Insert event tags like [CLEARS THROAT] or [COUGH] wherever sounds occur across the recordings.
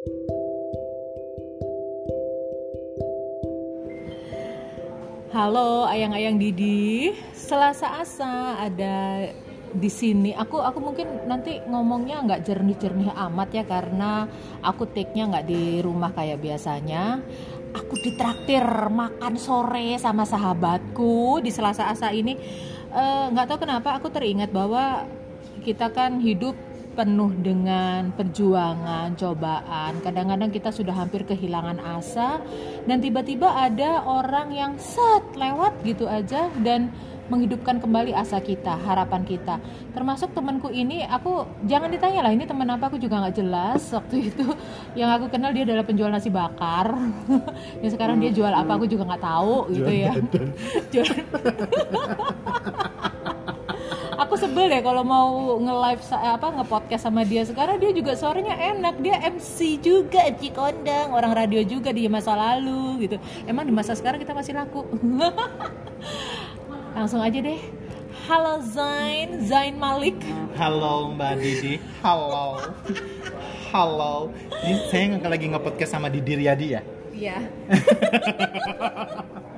Halo ayang-ayang Didi, Selasa Asa ada di sini. Aku aku mungkin nanti ngomongnya nggak jernih-jernih amat ya karena aku take-nya nggak di rumah kayak biasanya. Aku ditraktir makan sore sama sahabatku di Selasa Asa ini. Eh, nggak tahu kenapa aku teringat bahwa kita kan hidup penuh dengan perjuangan, cobaan. Kadang-kadang kita sudah hampir kehilangan asa dan tiba-tiba ada orang yang set lewat gitu aja dan menghidupkan kembali asa kita, harapan kita. Termasuk temanku ini, aku jangan ditanya lah ini teman apa aku juga nggak jelas waktu [LAUGHS] itu. Yang aku kenal dia adalah penjual nasi bakar. [LAUGHS] yang sekarang dia jual apa aku juga nggak tahu gitu ya. [LAUGHS] Jual aku sebel deh kalau mau nge-live apa nge-podcast sama dia. Sekarang dia juga suaranya enak. Dia MC juga MC kondang. Orang radio juga di masa lalu gitu. Emang di masa sekarang kita masih laku. [LAUGHS] Langsung aja deh. Halo Zain. Zain Malik. Halo Mbak Didi, halo, halo. Ini saya lagi nge-podcast sama Didi Riyadi ya. Iya. [LAUGHS]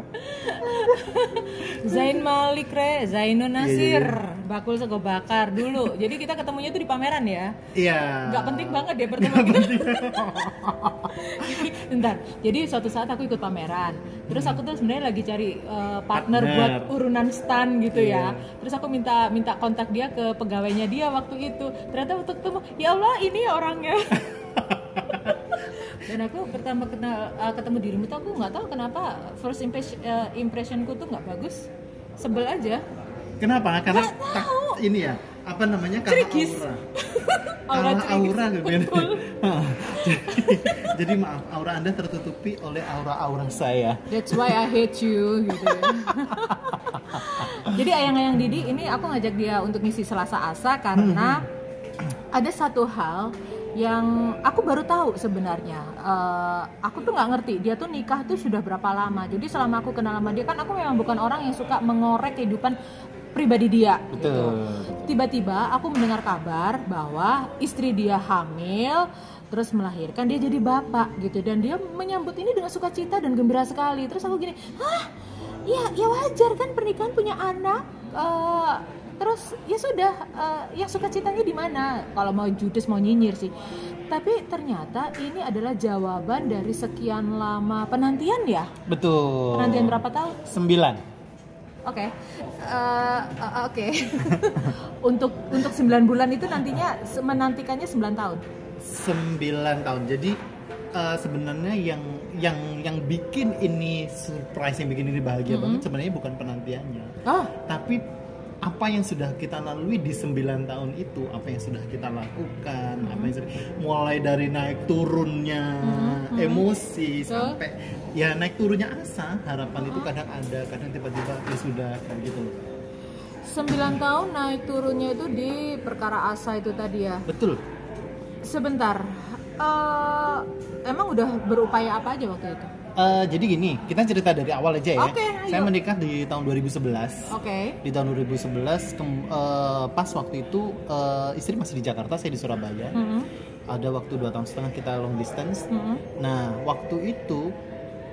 Zain Malik re, Zainun Nasir, bakul sego bakar dulu. Jadi kita ketemunya tuh di pameran ya. Iya. Nggak penting banget ya pertemuan kita. [LAUGHS] Bentar. Jadi suatu saat aku ikut pameran. Terus aku tuh sebenarnya lagi cari uh, partner, Partner. buat urunan stand gitu ya. Iya. Terus aku minta minta kontak dia ke pegawainya dia waktu itu. Ternyata waktu ketemu, ya Allah ini ya orangnya. [LAUGHS] Dan aku pertama kenal uh, ketemu dirimu tuh aku nggak tahu kenapa first impression uh, impressionku tuh nggak bagus. Sebel aja. Kenapa? Karena tak- tahu. ini ya, apa namanya? Karena aura. [LAUGHS] Aura Karena aura gitu [LAUGHS] jadi, jadi maaf, aura Anda tertutupi oleh aura-aura saya. That's why I hate you gitu ya. [LAUGHS] Jadi ayang-ayang Didi ini aku ngajak dia untuk ngisi Selasa Asa karena ada satu hal yang aku baru tahu sebenarnya. Eh, aku tuh nggak ngerti dia tuh nikah tuh sudah berapa lama. Jadi selama aku kenal sama dia kan aku memang bukan orang yang suka mengorek kehidupan pribadi dia. gitu. Tiba-tiba aku mendengar kabar bahwa istri dia hamil terus melahirkan dia jadi bapak gitu dan dia menyambut ini dengan sukacita dan gembira sekali. Terus aku gini, "Hah? Ya ya wajar kan pernikahan punya anak Eh, terus ya sudah eh, yang sukacitanya di mana? Kalau mau judes mau nyinyir sih. Tapi ternyata ini adalah jawaban dari sekian lama penantian ya. Betul. Penantian berapa tahun? Sembilan. Oke, Eh, eh, oke. [LAUGHS] untuk untuk 9 bulan itu nantinya menantikannya 9 tahun. Sembilan tahun. Jadi eh, sebenarnya yang yang yang bikin ini surprise yang bikin ini bahagia Mm-hmm. banget sebenarnya bukan penantiannya. Oh, tapi apa yang sudah kita lalui di 9 tahun itu apa yang sudah kita lakukan apa yang sudah mulai dari naik turunnya Mhm, emosi Betul. sampai ya naik turunnya asa harapan itu kadang ada kadang tiba-tiba ya sudah kayak gitu 9 tahun naik turunnya itu di perkara asa itu tadi ya. betul Sebentar. eh, emang udah berupaya apa aja waktu itu? Eh, jadi gini kita cerita dari awal aja ya Oke, ayo. saya menikah di tahun 2011 Oke. di tahun 2011 kem- eh, pas waktu itu eh, istri masih di Jakarta saya di Surabaya Mhm, ada waktu dua tahun setengah kita long distance mhm. Nah, waktu itu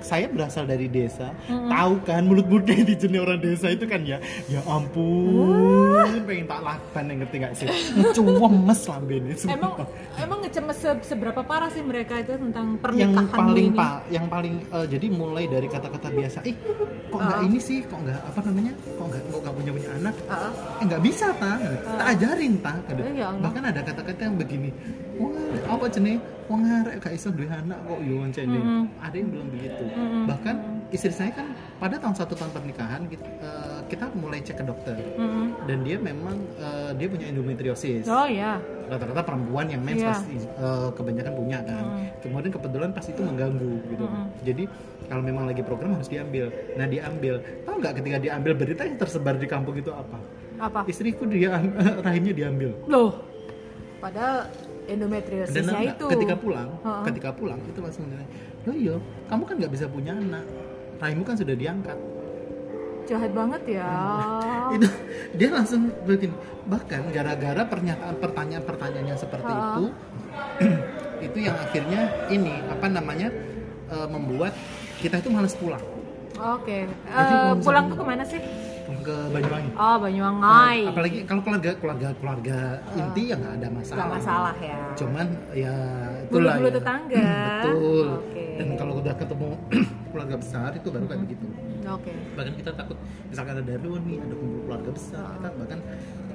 saya berasal dari desa, Mm-mm. tahu kan mulut-mulut netizen orang desa itu kan ya, ya ampun, pengen tak lakban yang ngerti gak sih? Cuwemes lambene Emang sumpah. emang ngecemes se- seberapa parah sih mereka itu tentang yang pernikahan paling ini? pak, yang paling eh, jadi mulai dari kata-kata biasa, ih kok nggak Ah. ini sih, kok nggak apa namanya, kok nggak kok nggak punya punya anak, Ah, eh nggak bisa ta, tak ajarin ta, Gitu. Eh, ya bahkan ada kata-kata yang begini, wah apa jenis, wong arek gak iso duwe anak kok yo ngoncene. Mm-mm. ada yang bilang begitu, Mm-mm. bahkan istri saya kan pada tahun satu tahun pernikahan kita, eh, kita mulai cek ke dokter Mhm. dan dia memang eh, dia punya endometriosis Oh ya. rata-rata perempuan yang mens Iya. pasti eh, kebanyakan punya kan Mm. kemudian kebetulan pas itu mengganggu gitu Mm. jadi kalau memang lagi program harus diambil nah diambil tahu nggak ketika diambil berita yang tersebar di kampung itu apa Apa? istriku dia rahimnya diambil Loh. Padahal dan endometriosisnya enggak, itu. ketika pulang Heeh. ketika pulang itu langsung yo yo kamu kan nggak bisa punya anak rahimmu kan sudah diangkat Jahat banget ya. [LAUGHS] itu dia langsung begini bahkan gara-gara pernyataan pertanyaan-pertanyaan yang seperti Ha. itu [CLEARS THROAT] itu yang akhirnya ini apa namanya eh, membuat kita itu malas pulang Oke. Jadi Eh, kalau pulang tuh ke mana sih? ke Banyuwangi Oh, Banyuwangi. Nah, apalagi kalau keluarga keluarga keluarga inti ya nggak ada masalah Nggak masalah ya. cuman ya itulah Bulu-bulu ya. tetangga. [CLEARS THROAT] betul Oke. dan kalau udah ketemu [CLEARS THROAT] keluarga besar itu baru kayak begitu Oke. bahkan kita takut misalkan ada darurat nih ada kumpul keluarga besar kita bahkan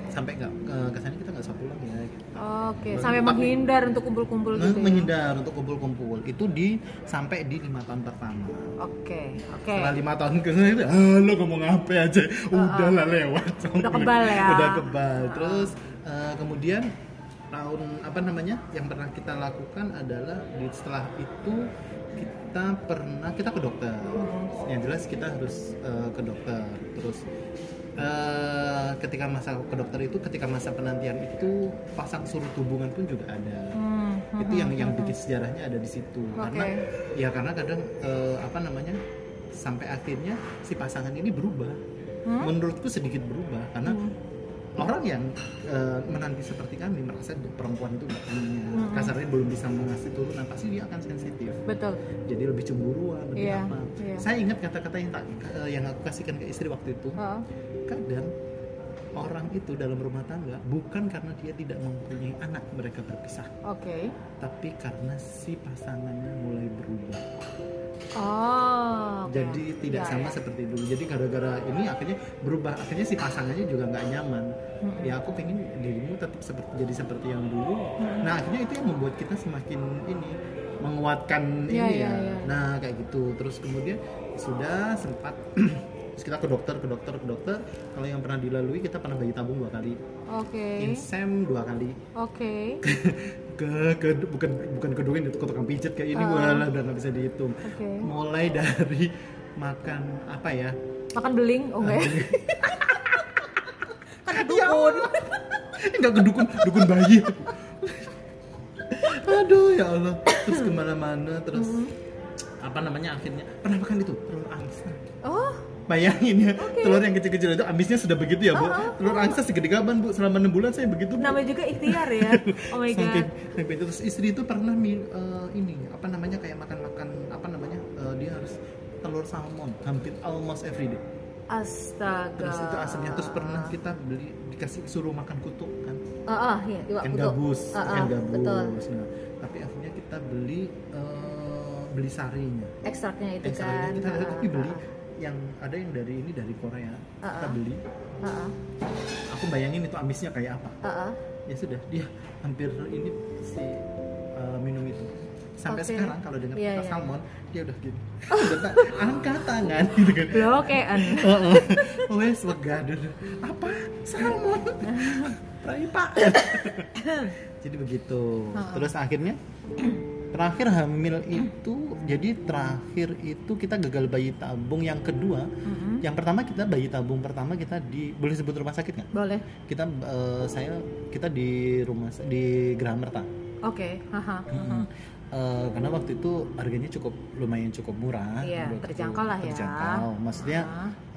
sampai nggak ke- ke sana kita nggak usah pulang ya gitu. Oke, Baru sampai menghindar untuk kumpul-kumpul Nah, gitu. ya? menghindar untuk kumpul-kumpul itu di sampai di lima tahun pertama Oke, oke. setelah lima tahun ke sana ah, lo ngomong apa aja udah lah lewat Udah kebal ya. udah kebal terus eh, kemudian tahun apa namanya yang pernah kita lakukan adalah di setelah itu kita pernah kita ke dokter. Yang jelas kita harus eh, ke dokter. Terus eh, ketika masa ke dokter itu ketika masa penantian itu pasang surut hubungan pun juga ada. Hmm, itu yang yang bikin sejarahnya ada di situ. Karena ya karena kadang eh, apa namanya sampai akhirnya si pasangan ini berubah. Menurutku sedikit berubah karena orang yang eh, menanti seperti kami merasa perempuan itu nggak punya kasarnya belum bisa mengasih turunan pasti dia akan sensitif Betul. jadi lebih cemburuan lebih Iya, apa iya. saya ingat kata-kata yang tak eh, yang aku kasihkan ke istri waktu itu Heeh. kadang orang itu dalam rumah tangga bukan karena dia tidak mempunyai anak mereka berpisah Oke. tapi karena si pasangannya mulai berubah. Oh. oke. Jadi tidak Ya, sama ya. seperti dulu. Jadi gara-gara ini akhirnya berubah. Akhirnya si pasangannya juga nggak nyaman. Ya aku pengen dirimu tetap seperti jadi seperti yang dulu. Nah akhirnya itu yang membuat kita semakin ini menguatkan Ya, ini ya, ya. ya. Nah kayak gitu. Terus kemudian sudah sempat [CLEARS THROAT] [CLEARS THROAT] terus kita ke dokter, ke dokter, ke dokter. Kalau yang pernah dilalui kita pernah bayi tabung dua kali, Oke. insem dua kali, Oke. [LAUGHS] ke, ke bukan bukan keduin itu ke tukang pijet kayak ini Ah. wah udah nggak bisa dihitung Oke. mulai dari makan apa ya Makan beling, oh enggak ya? Kan dukun. [LAUGHS] nggak ke dukun dukun bayi [LAUGHS] aduh ya Allah terus ke mana-mana terus apa namanya akhirnya pernah makan itu telur angsa Oh, bayangin ya telur yang kecil-kecil itu amisnya sudah begitu ya bu telur angsa segede gaban bu selama enam bulan saya begitu Bu. namanya juga ikhtiar ya. Oh my god. sampai itu terus istri itu pernah eh, ini apa namanya kayak makan-makan apa namanya eh, dia harus telur salmon hampir almost every day Astaga. terus itu asamnya terus pernah kita beli dikasih suruh makan kutuk kan Ah, ah, iya, iwak ikan gabus Ah, ah, ikan gabus Betul. nah tapi akhirnya kita beli eh, beli sarinya Ekstraknya itu sarinya kan. kita Ah, tapi beli ah, yang ada yang dari ini dari Korea. Ah, kita ah. beli. Ah, ah, aku bayangin itu amisnya kayak apa. Ah, ah. ya sudah dia hampir ini si uh, minum itu. Sampai Oke. sekarang kalau dengar Iya, kata iya, salmon dia udah gini. [LAUGHS] Udah tak angkat tangan gitu kan. Blokean. Heeh. wes wegah dulu apa? Salmon. [LAUGHS] Prai pak. [COUGHS] Jadi begitu. Terus akhirnya [COUGHS] terakhir hamil itu jadi terakhir itu kita gagal bayi tabung yang kedua yang pertama kita bayi tabung pertama kita di boleh sebut rumah sakit nggak Boleh. kita eh, saya kita di rumah di Geraha Merta Oke, haha. Mm-mm. Eh, karena waktu itu harganya cukup lumayan cukup murah Iya, terjangkau lah ya. terjangkau maksudnya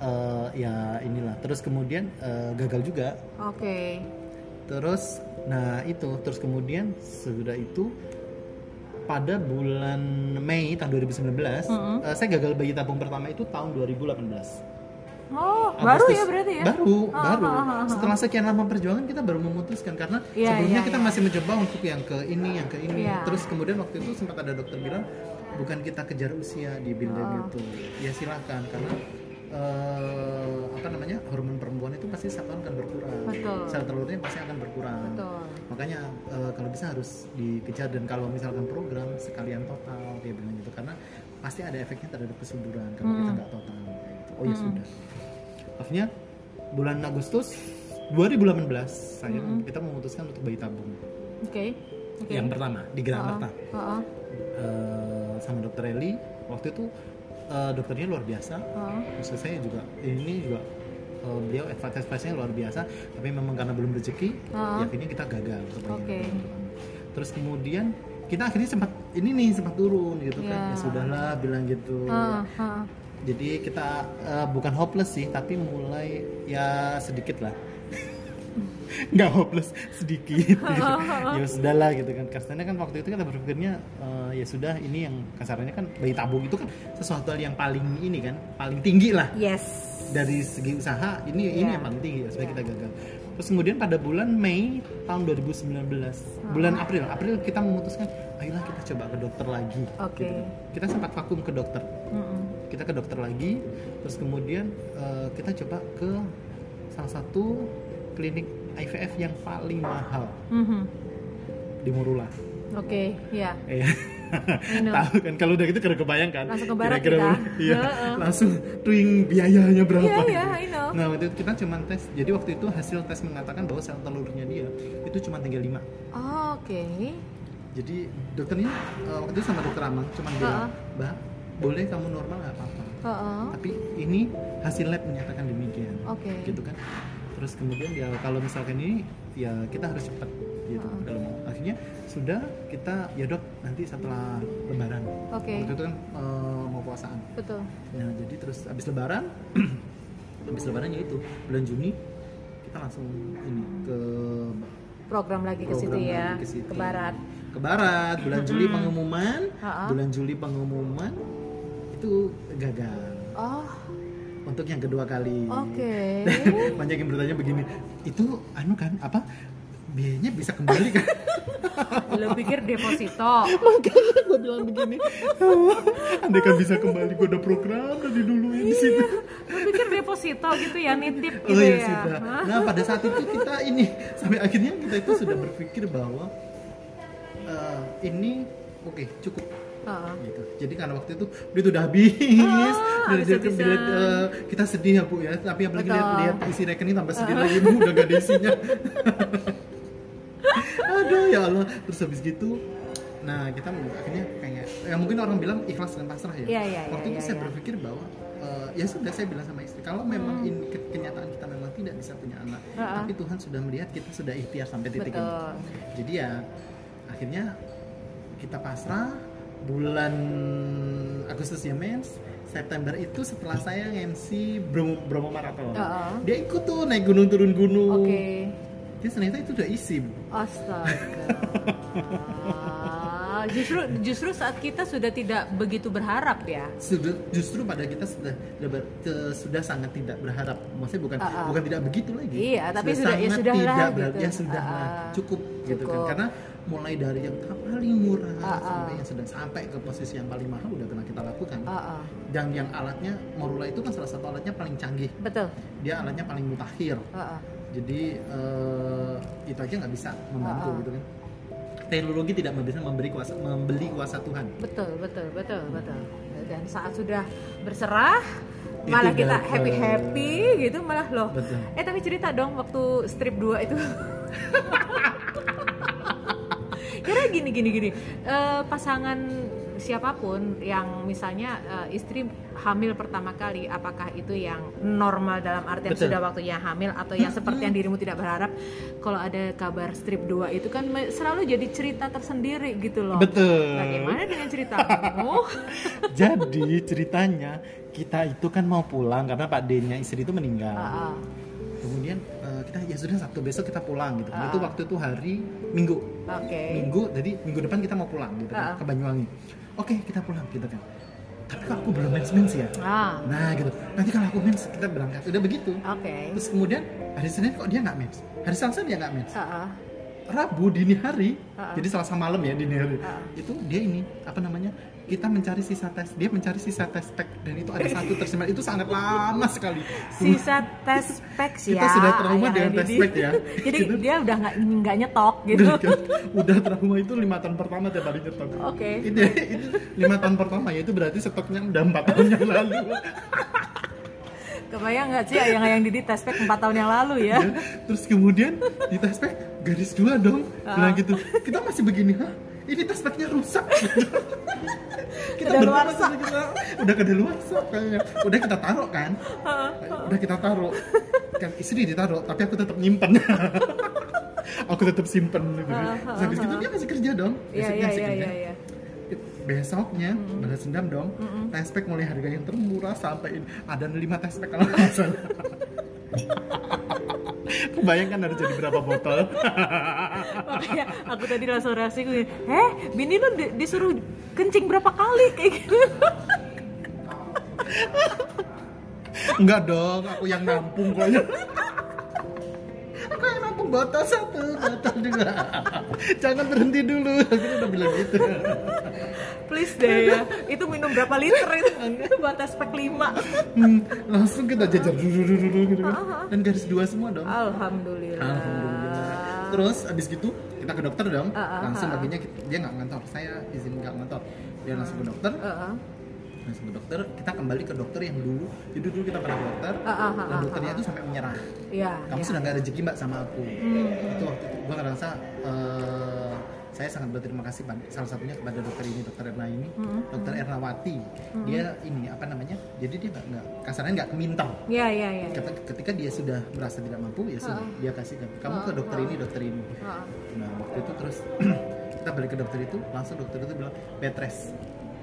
eh, ya inilah terus kemudian eh, gagal juga Oke. terus nah itu terus kemudian sudah itu pada bulan Mei tahun 2019 eh, saya gagal bayi tabung pertama itu tahun 2018 Oh, baru Agustus. ya berarti ya? Baru, Ah, baru. ah, ah, ah. Setelah sekian lama perjuangan kita baru memutuskan karena Iya, sebelumnya iya, kita iya. masih mencoba untuk yang ke ini, yang ke ini. Iya. Terus kemudian waktu itu sempat ada dokter bilang bukan kita kejar usia di bimbel Oh. gitu. Ya silakan karena eh, apa namanya hormon perempuan itu pasti satu tahun akan berkurang. Betul. Sel telurnya pasti akan berkurang. Betul. Makanya eh, kalau bisa harus dikejar dan kalau misalkan program sekalian total dia bilang gitu karena pasti ada efeknya terhadap kesuburan kalau kita nggak total. kayak gitu. Oh ya sudah. Akhirnya bulan Agustus 2018 saya kita memutuskan untuk bayi tabung. Oke. Oke. Yang pertama di Geraha Merta. Heeh. Eh, sama dokter Eli waktu itu eh, dokternya luar biasa. Heeh. Maksud saya juga ini juga eh, beliau advice-advice-nya luar biasa tapi memang karena belum rezeki Ah. ya akhirnya kita gagal bayi Oke. tabung. Terus kemudian kita akhirnya sempat ini nih sempat turun gitu kan. Ya. Ya sudahlah bilang gitu. Heeh, heeh. Jadi kita eh, bukan hopeless sih, tapi mulai ya sedikit lah. Nggak hopeless sedikit gitu. [LAUGHS] ya sudahlah gitu kan karena kan waktu itu kita berpikirnya eh, ya sudah ini yang kasarannya kan bayi tabung itu kan sesuatu hal yang paling ini kan paling tinggi lah yes dari segi usaha ini ini Iya. yang paling tinggi supaya Iya. kita gagal terus kemudian pada bulan Mei tahun 2019 bulan April April kita memutuskan ayolah kita coba ke dokter lagi Oke. gitu. kita sempat vakum ke dokter Mm-mm. kita ke dokter lagi terus kemudian eh, kita coba ke salah satu klinik IVF yang paling mahal Mhm. di Morula oke ya Iya. [LAUGHS] tahu kan kalau udah gitu kira kebayang kan Langsung ke barat kita. iya Heeh. langsung tuing biayanya berapa Iya, iya, gitu. I know. nah waktu itu kita cuma tes jadi waktu itu hasil tes mengatakan bahwa sel telurnya dia itu cuma tinggal 5 Oh, oke jadi dokternya eh, waktu itu sama dokter Amang cuma bilang Heeh. mbak boleh kamu normal nggak apa-apa Heeh. tapi ini hasil lab menyatakan demikian Oke. gitu kan terus kemudian ya kalau misalkan ini ya kita harus cepat gitu Heeh. kalau mau akhirnya sudah kita ya dok nanti setelah lebaran Oke. waktu itu kan eh, mau puasaan betul nah jadi terus habis lebaran [CLEARS THROAT] habis lebaran ya itu bulan Juni kita langsung ini ke program lagi ke situ ya ke situ. ke barat ke barat bulan Juli pengumuman Ha-ha. bulan Juli pengumuman itu gagal oh untuk yang kedua kali. Oke. [LAUGHS] Banyak yang bertanya begini itu anu kan apa? Biayanya bisa kembali kan? [LAUGHS] Lo pikir deposito? [LAUGHS] Makanya gue bilang begini. Andai kan bisa kembali gue udah program dari dulu ya di situ. Lo pikir deposito gitu ya nitip oh gitu ya ya? sudah. Nah pada saat itu kita ini sampai akhirnya kita itu sudah berpikir bahwa eh, ini oke cukup Heeh. gitu. Jadi karena waktu itu duit udah habis, Ah, Dari- dari- habis-habisan. dari- eh, kita sedih ya bu ya. Tapi apalagi lihat, lihat isi rekening tambah sedih lagi bu udah gak ada [LAUGHS] isinya. Aduh ya Allah. Terus habis gitu, nah kita akhirnya kayak ya mungkin orang bilang ikhlas dan pasrah ya. Iya, iya, waktu iya, itu iya, saya iya. berpikir bahwa eh, ya sudah saya bilang sama istri kalau memang Hmm. ini ke- kenyataan kita memang tidak bisa punya anak, Ah, ah. tapi Tuhan sudah melihat kita sudah ikhtiar sampai titik ini betul jadi ya akhirnya kita pasrah bulan Agustus ya mens September itu setelah saya MC Bromo, Bromo Marathon Heeh. dia ikut tuh naik gunung turun gunung oke dia ternyata itu udah isi Bu. astaga [LAUGHS] justru justru saat kita sudah tidak begitu berharap ya sudah justru pada kita sudah sudah, sudah sangat tidak berharap maksudnya bukan Ah, ah. bukan tidak begitu lagi Iya, tapi sudah- ya sangat sudahlah tidak gitu. berharap ya sudah Ah, ah. cukup gitu kan Cukup. karena mulai dari yang paling murah Ah, ah. sampai yang sedang sampai ke posisi yang paling mahal udah pernah kita lakukan Ah, ah. dan yang alatnya Morula itu kan salah satu alatnya paling canggih betul dia alatnya paling mutakhir Ah, ah. jadi eh, itu aja nggak bisa membantu Ah, ah. gitu kan teknologi tidak bisa memberi kuasa membeli kuasa Tuhan betul betul betul betul dan saat sudah berserah Itu malah kita happy happy gitu malah loh Betul. eh tapi cerita dong waktu strip 2 itu [LAUGHS] karena gini gini gini eh, pasangan siapa pun yang misalnya eh, istri hamil pertama kali apakah itu yang normal dalam artian Betul. sudah waktunya hamil atau yang seperti yang dirimu tidak berharap kalau ada kabar strip 2 itu kan selalu jadi cerita tersendiri gitu loh betul Bagaimana dengan ceritamu? [LAUGHS] Jadi ceritanya kita itu kan mau pulang karena Pak D-nya istri itu meninggal. Ah. Kemudian eh, kita ya sudah Sabtu besok kita pulang gitu. Ah. Itu waktu itu hari Minggu. Oke. Minggu jadi minggu depan kita mau pulang gitu kan, ke Banyuwangi. Oke kita pulang gitu kan. Tapi kok aku belum mens mens ya. Ah, Nah gitu. Nanti kalau aku mens kita berangkat. Udah begitu. oke. Terus kemudian hari Senin kok dia nggak mens. Hari Selasa dia nggak mens. Ah, ah. Rabu dini hari, Ah. jadi Selasa malam ya dini hari. Ah. Itu dia ini apa namanya? Kita mencari sisa tes, dia mencari sisa tes pack dan itu ada satu tersimpan. Itu sangat lama sekali. Sisa tes packs ya. Kita sudah trauma yang dengan ada tes di- pack ya. [LAUGHS] Jadi Gitu. dia udah nggak nggak nyetok gitu. Udah, trauma itu lima tahun pertama tiap hari nyetok. Oke. Itu, itu lima tahun pertama ya itu berarti stoknya udah empat tahun yang lalu. Kebayang nggak sih yang yang di tes pack 4 tahun yang lalu ya? Terus kemudian di tes pack garis dua dong, Ah. bilang gitu. Kita masih begini, hah? Ini packnya rusak. kita Kedaluarsa. masih kita udah kedaluarsa kayaknya. Udah kita taruh kan? Udah kita taruh. Kan istri ditaruh, tapi aku tetap nyimpen. [LAUGHS] aku tetap simpen gitu. Terus habis itu dia masih kerja dong. Iya Besoknya iya masih iya kerja. iya. iya. Besoknya balas dendam dong. Tes pack mulai harga yang termurah sampai ada 5 tes pack kalau nggak salah. [LAUGHS] Bayangkan harus jadi berapa botol. [LAUGHS] Makanya aku tadi langsung reaksi gue, eh bini lu di- disuruh kencing berapa kali [LAUGHS] kayak gitu. Enggak dong, aku yang nampung kayaknya. aku yang nampung botol satu, botol juga. Jangan berhenti dulu. Akhirnya udah bilang gitu. Please deh ya, [LAUGHS] itu minum berapa liter itu buat aspek 5 Hmm, langsung kita jajar dulu dulu dulu gitu kan. Dan garis dua semua dong. Alhamdulillah. Alhamdulillah. Terus abis gitu kita ke dokter dong. Langsung paginya dia nggak ngantor. Saya izin nggak ngantor. Dia langsung ke dokter. Langsung ke dokter. Kita kembali ke dokter yang dulu. Jadi dulu kita pernah ke dokter. Ah, ah, dan ah, dokternya itu sampai menyerah. Iya. Kamu iya. sudah nggak rezeki mbak sama aku. Hmm. Itu waktu itu gue ngerasa eh, saya sangat berterima kasih Pak. salah satunya kepada dokter ini dokter Erna ini Hmm. dokter Ernawati dia ini apa namanya jadi dia nggak nggak kasarnya nggak keminter Iya, iya, iya. Ketika, ketika dia sudah merasa tidak mampu ya sudah dia kasih kamu ke dokter ini dokter ini Heeh. nah waktu itu terus [CLEARS THROAT] kita balik ke dokter itu langsung dokter itu bilang bed rest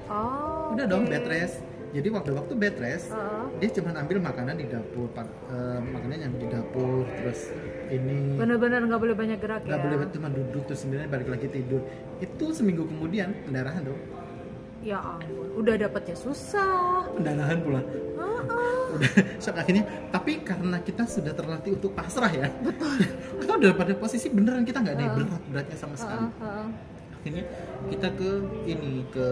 Oh. udah dong oke. bed rest jadi waktu-waktu bed rest Heeh. dia cuma ambil makanan di dapur eh, makanan yang di dapur terus ini Bener-bener nggak boleh banyak gerak nggak ya. boleh cuma duduk terus kemudian balik lagi tidur itu seminggu kemudian pendarahan dong Ya ampun, udah dapetnya susah. pendarahan pula Heeh. udah [LAUGHS] shock akhirnya tapi karena kita sudah terlatih untuk pasrah ya [LAUGHS] kita udah pada posisi beneran kita nggak ada yang berat beratnya sama sekali heeh. Akhirnya kita ke ini ke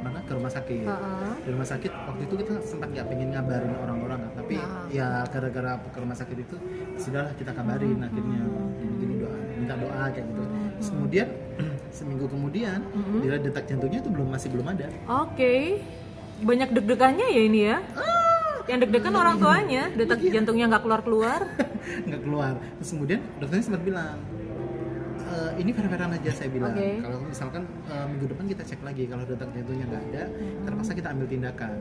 mana ke rumah sakit Heeh. di rumah sakit waktu itu kita sempat nggak pengen ngabarin orang-orang tapi Nah. ya gara-gara ke rumah sakit itu sudahlah kita kabarin Hmm. akhirnya gini gini doa minta doa kayak gitu Terus kemudian [CLEARS THROAT] seminggu kemudian dilihat detak jantungnya itu belum masih belum ada Oke. Banyak deg-degannya ya ini ya. Yang deg-degan orang tuanya, detak jantungnya nggak keluar-keluar. [LAUGHS] nggak keluar terus kemudian dokternya sempat bilang "E, ini fair-fairan aja saya bilang Oke. kalau misalkan e, minggu depan kita cek lagi kalau detak jantungnya nggak ada terpaksa kita ambil tindakan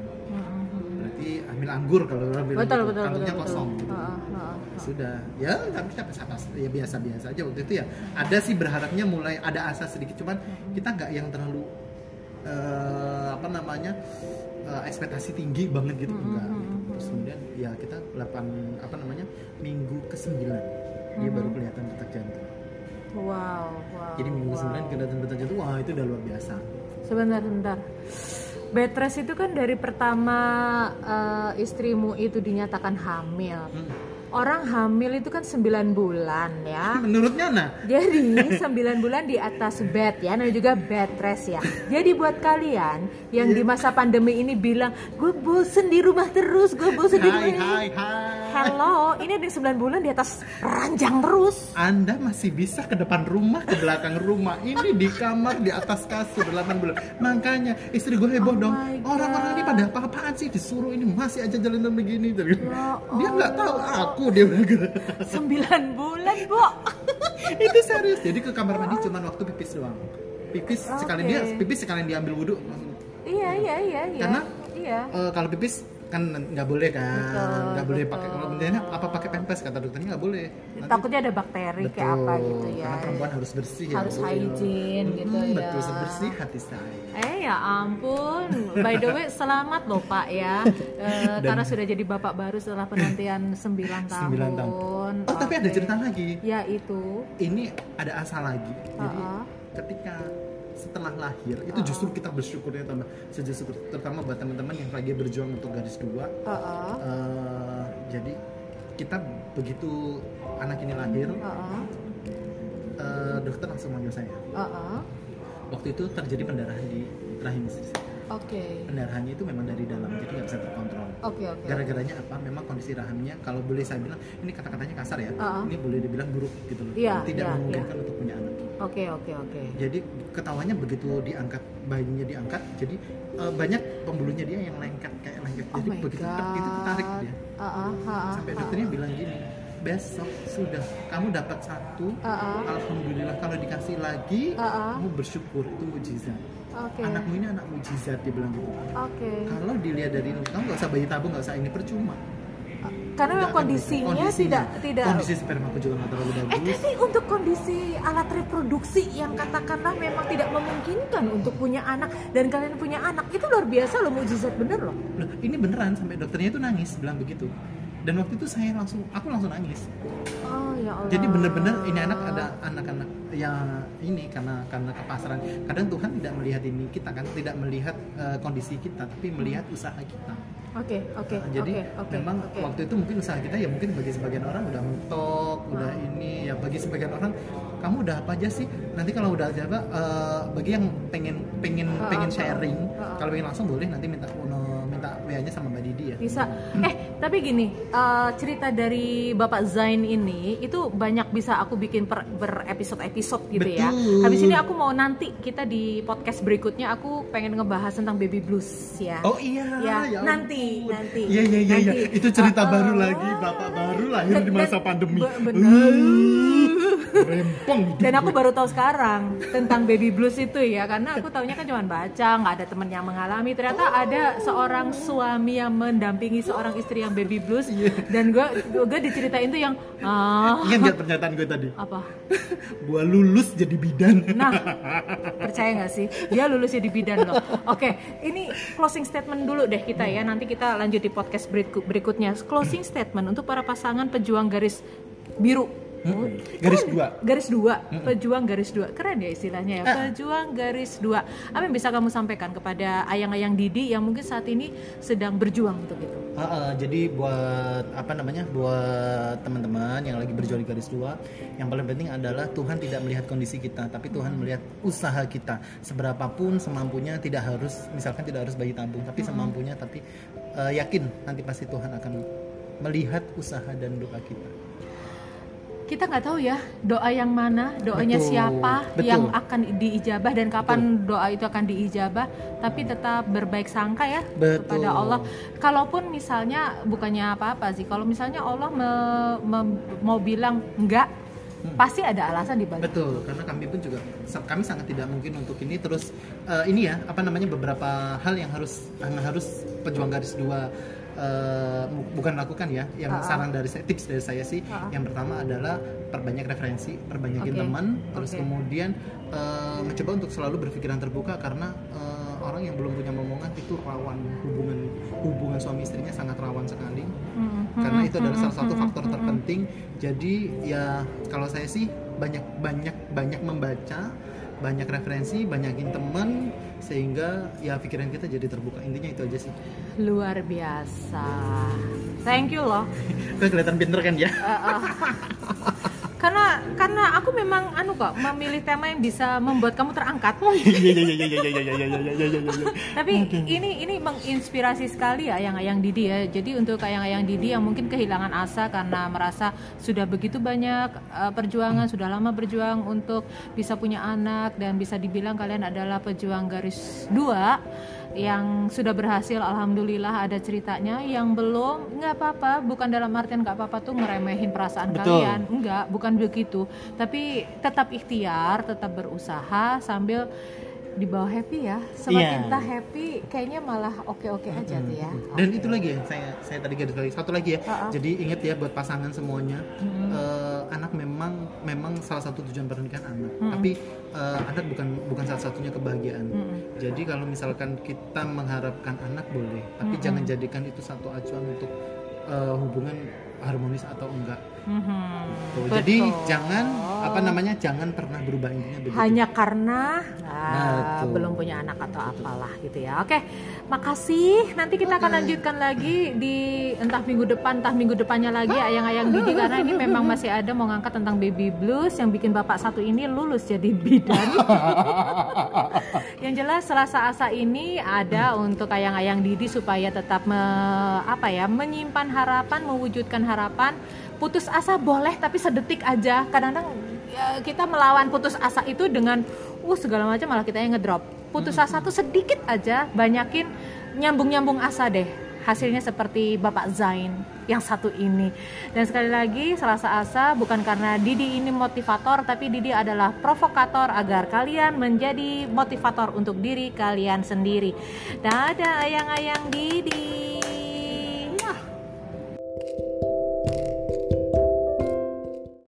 berarti ambil anggur kalau orang bilang Betul, gitu. betul, kantongnya betul, kosong betul. gitu. Heeh, heeh. sudah ya tapi kita atas ya biasa-biasa aja waktu itu ya ada sih berharapnya mulai ada asa sedikit cuman kita nggak yang terlalu eh, apa namanya eh, ekspektasi tinggi banget gitu enggak gitu. terus kemudian ya kita 8 apa namanya minggu ke 9 dia baru kelihatan detak jantung Wow, wow. jadi minggu wow. 9 kelihatan detak jantung wah itu udah luar biasa Sebentar, sebentar. Bed rest itu kan dari pertama eh, istrimu itu dinyatakan hamil. Hmm. Orang hamil itu kan 9 bulan ya. [LAUGHS] menurutnya nah Jadi [LAUGHS] 9 bulan di atas bed ya, namanya juga bed rest ya. Jadi buat kalian yang di masa pandemi ini bilang, gue bosen di rumah terus, gue bosen di rumah. hai hai hai Hello, ini ada 9 bulan di atas ranjang terus. Anda masih bisa ke depan rumah, ke belakang rumah. Ini di kamar, di atas kasur 8 bulan. Makanya istri gue heboh Oh dong. Orang-orang ini pada apa-apaan sih disuruh ini masih aja jalan begini. Dia Ya nggak tahu aku dia bilang gitu. 9 bulan, Bu. [LAUGHS] Itu serius. Jadi ke kamar mandi cuma waktu pipis doang. Pipis Oke. sekalian dia pipis sekalian diambil wudhu. Iya, iya, iya, iya. Karena iya. Eh, kalau pipis kan nggak boleh kan, Betul, nggak boleh betul. pakai kalau bentuknya apa pakai pempes kata dokternya nggak boleh. Nanti- Takutnya ada bakteri kayak apa gitu ya. Karena perempuan harus bersih ya. Harus Bu. hygiene gitu Mm, ya. Betul, sebersih hati saya. Eh ya ampun, by the way selamat loh Pak ya, [LAUGHS] Eh, karena sudah jadi bapak baru setelah penantian 9 [LAUGHS] tahun. Sembilan tahun. Oh, tapi ada cerita lagi. Ya itu. Ini ada asa lagi. Jadi Uh-uh. ketika setelah lahir itu justru kita bersyukurnya tambah sejujur terutama buat teman-teman yang lagi berjuang untuk garis dua. Uh-uh. Eh, jadi kita begitu anak ini lahir, Uh-uh. eh, dokter langsung manggil saya. Uh-uh. Waktu itu terjadi pendarahan di rahim istri saya. Oke. Pendarahannya itu memang dari dalam, jadi nggak bisa terkontrol. Oke oke. Gara-garanya apa? Memang kondisi rahimnya, kalau boleh saya bilang, ini kata-katanya kasar ya, Uh-uh. ini boleh dibilang buruk gitu loh. Iya, Tidak iya, memungkinkan untuk punya anak. Oke oke oke. Jadi ketawanya begitu diangkat bayinya diangkat, jadi eh, banyak pembuluhnya dia yang lengket kayak lengket. Oh Jadi my begitu god. tek, itu ketarik dia. Uh-uh, Sampai uh-uh. dokternya bilang gini, besok sudah kamu dapat satu, Uh-uh. alhamdulillah kalau dikasih lagi, Uh-uh. kamu bersyukur itu mujizat. Oke. Anakmu ini anak mujizat dia bilang gitu. Oke. Kalau dilihat dari kamu nggak usah bayi tabung, nggak usah ini percuma. Karena memang kondisinya, Kondisinya. tidak tidak Kondisi spermaku juga nggak terlalu Eh bagus. tapi untuk kondisi alat reproduksi yang katakanlah memang tidak memungkinkan untuk punya anak dan kalian punya anak itu luar biasa loh mujizat bener loh. Loh, ini beneran sampai dokternya itu nangis bilang begitu. Dan waktu itu saya langsung aku langsung nangis. Oh ya Allah. jadi bener-bener ini anak ada anak-anak yang ini karena karena kepasaran. Kadang Tuhan tidak melihat ini kita kan tidak melihat eh, kondisi kita tapi melihat usaha kita. Oke oke Nah, jadi oke oke. memang oke. waktu itu mungkin usaha kita ya mungkin bagi sebagian orang udah mentok udah ini ya bagi sebagian orang kamu udah apa aja sih? Nanti kalau udah aja eh, bagi yang pengen pengen pengen sharing kalau pengen langsung boleh nanti minta uno- minta wa nya sama mbak Didi ya bisa eh tapi gini eh, cerita dari bapak Zain ini itu banyak bisa aku bikin per, berepisode episode gitu ya Betul. habis ini aku mau nanti kita di podcast berikutnya aku pengen ngebahas tentang baby blues ya Oh iya, Ya, ampun. nanti, nanti. Iya iya iya. Nanti. itu cerita Ah, baru ah. lagi, bapak baru lahir Dan- di masa pandemi. be- bener. Uh, rempong. dan aku baru tahu sekarang tentang baby blues itu ya karena aku taunya kan cuma baca nggak ada temen yang mengalami ternyata ada seorang suami yang mendampingi seorang istri yang baby blues Iya. dan gue gue diceritain itu yang ah Ingat nggak pernyataan gue tadi? apa [LAUGHS] Gua lulus jadi bidan. Nah, [LAUGHS] percaya nggak sih? Dia lulusnya di bidan loh. Oke, ini closing statement dulu deh kita ya. Nanti kita lanjut di podcast berikut- berikutnya. Closing statement untuk para pasangan pejuang garis biru. Oh, Garis keren. dua. Garis dua. Pejuang garis dua. Keren ya istilahnya ya. Ah. Pejuang garis dua. Apa yang bisa kamu sampaikan kepada ayang-ayang Didi yang mungkin saat ini sedang berjuang untuk itu? Ah, ah, jadi buat apa namanya buat teman-teman yang lagi berjuang di garis dua yang paling penting adalah Tuhan tidak melihat kondisi kita tapi Tuhan melihat usaha kita seberapapun semampunya tidak harus misalkan tidak harus bayi tabung tapi semampunya tapi eh, yakin nanti pasti Tuhan akan melihat usaha dan doa kita kita nggak tahu ya doa yang mana doanya Betul, siapa betul. yang akan diijabah dan kapan doa itu akan diijabah tapi tetap berbaik sangka ya Betul. kepada Allah. Kalaupun misalnya bukannya apa-apa sih kalau misalnya Allah me- me- mau bilang enggak pasti ada alasan di balik. Betul, karena kami pun juga kami sangat tidak mungkin untuk ini. Terus eh, ini ya apa namanya beberapa hal yang harus yang harus pejuang garis dua bu- bukan lakukan ya. Yang Ah, ah. saran dari saya tips dari saya sih Ah, ah. yang pertama adalah perbanyak referensi, perbanyakin Oke, teman, terus oke. kemudian eh, mencoba untuk selalu berpikiran terbuka karena eh, orang yang belum punya momongan itu rawan hubungan hubungan suami istrinya sangat rawan sekali Hmm, karena itu adalah salah satu hmm, faktor hmm, terpenting. Jadi ya kalau saya sih banyak banyak banyak membaca, banyak referensi, banyakin teman sehingga ya pikiran kita jadi terbuka. Intinya itu aja sih luar biasa. Thank you loh. [LAUGHS] Gue kelihatan pinter kan ya? Uh, uh. karena karena aku memang anu kok memilih tema yang bisa membuat kamu terangkat. Tapi ini ini menginspirasi sekali ya yang ayang Didi ya. Jadi untuk ayang ayang Didi yang mungkin kehilangan asa karena merasa sudah begitu banyak eh, perjuangan sudah lama berjuang untuk bisa punya anak dan bisa dibilang kalian adalah pejuang garis dua yang sudah berhasil alhamdulillah ada ceritanya. Yang belum nggak apa-apa. Bukan dalam artian nggak apa-apa tuh ngeremehin perasaan Betul. kalian. Enggak bukan begitu. Tapi tetap ikhtiar tetap berusaha sambil di bawah happy ya semakin Iya. kita happy kayaknya malah oke-oke aja tuh ya Dan Oke. itu lagi ya, saya saya tadi garis lagi satu lagi ya. Ah, ah. Jadi ingat ya buat pasangan semuanya, Hmm. eh, anak memang memang salah satu tujuan pernikahan anak. Hmm. Tapi eh, anak bukan bukan salah satunya kebahagiaan. Mm-mm. Jadi kalau misalkan kita mengharapkan anak boleh, tapi Mm-mm. jangan jadikan itu satu acuan untuk eh, hubungan harmonis atau enggak. Tuh, Betul. Jadi jangan apa namanya jangan pernah berubah intinya begitu. hanya karena ah, Betul. belum punya anak atau apalah gitu ya. Oke, makasih. Nanti kita akan lanjutkan lagi di entah minggu depan, entah minggu depannya lagi ayang-ayang Didi karena ini memang masih ada mau ngangkat tentang baby blues yang bikin bapak satu ini lulus jadi bidan. [LAUGHS] yang jelas Selasa Asa ini ada untuk ayang-ayang Didi supaya tetap me- apa ya menyimpan harapan, mewujudkan harapan. Putus asa boleh tapi sedetik aja. Kadang-kadang ya, kita melawan putus asa itu dengan uh segala macam malah kita yang ngedrop. Putus asa tuh sedikit aja, banyakin nyambung-nyambung asa deh. Hasilnya seperti Bapak Zain yang satu ini. Dan sekali lagi Selasa Asa bukan karena Didi ini motivator tapi Didi adalah provokator agar kalian menjadi motivator untuk diri kalian sendiri. Dadah ayang-ayang Didi.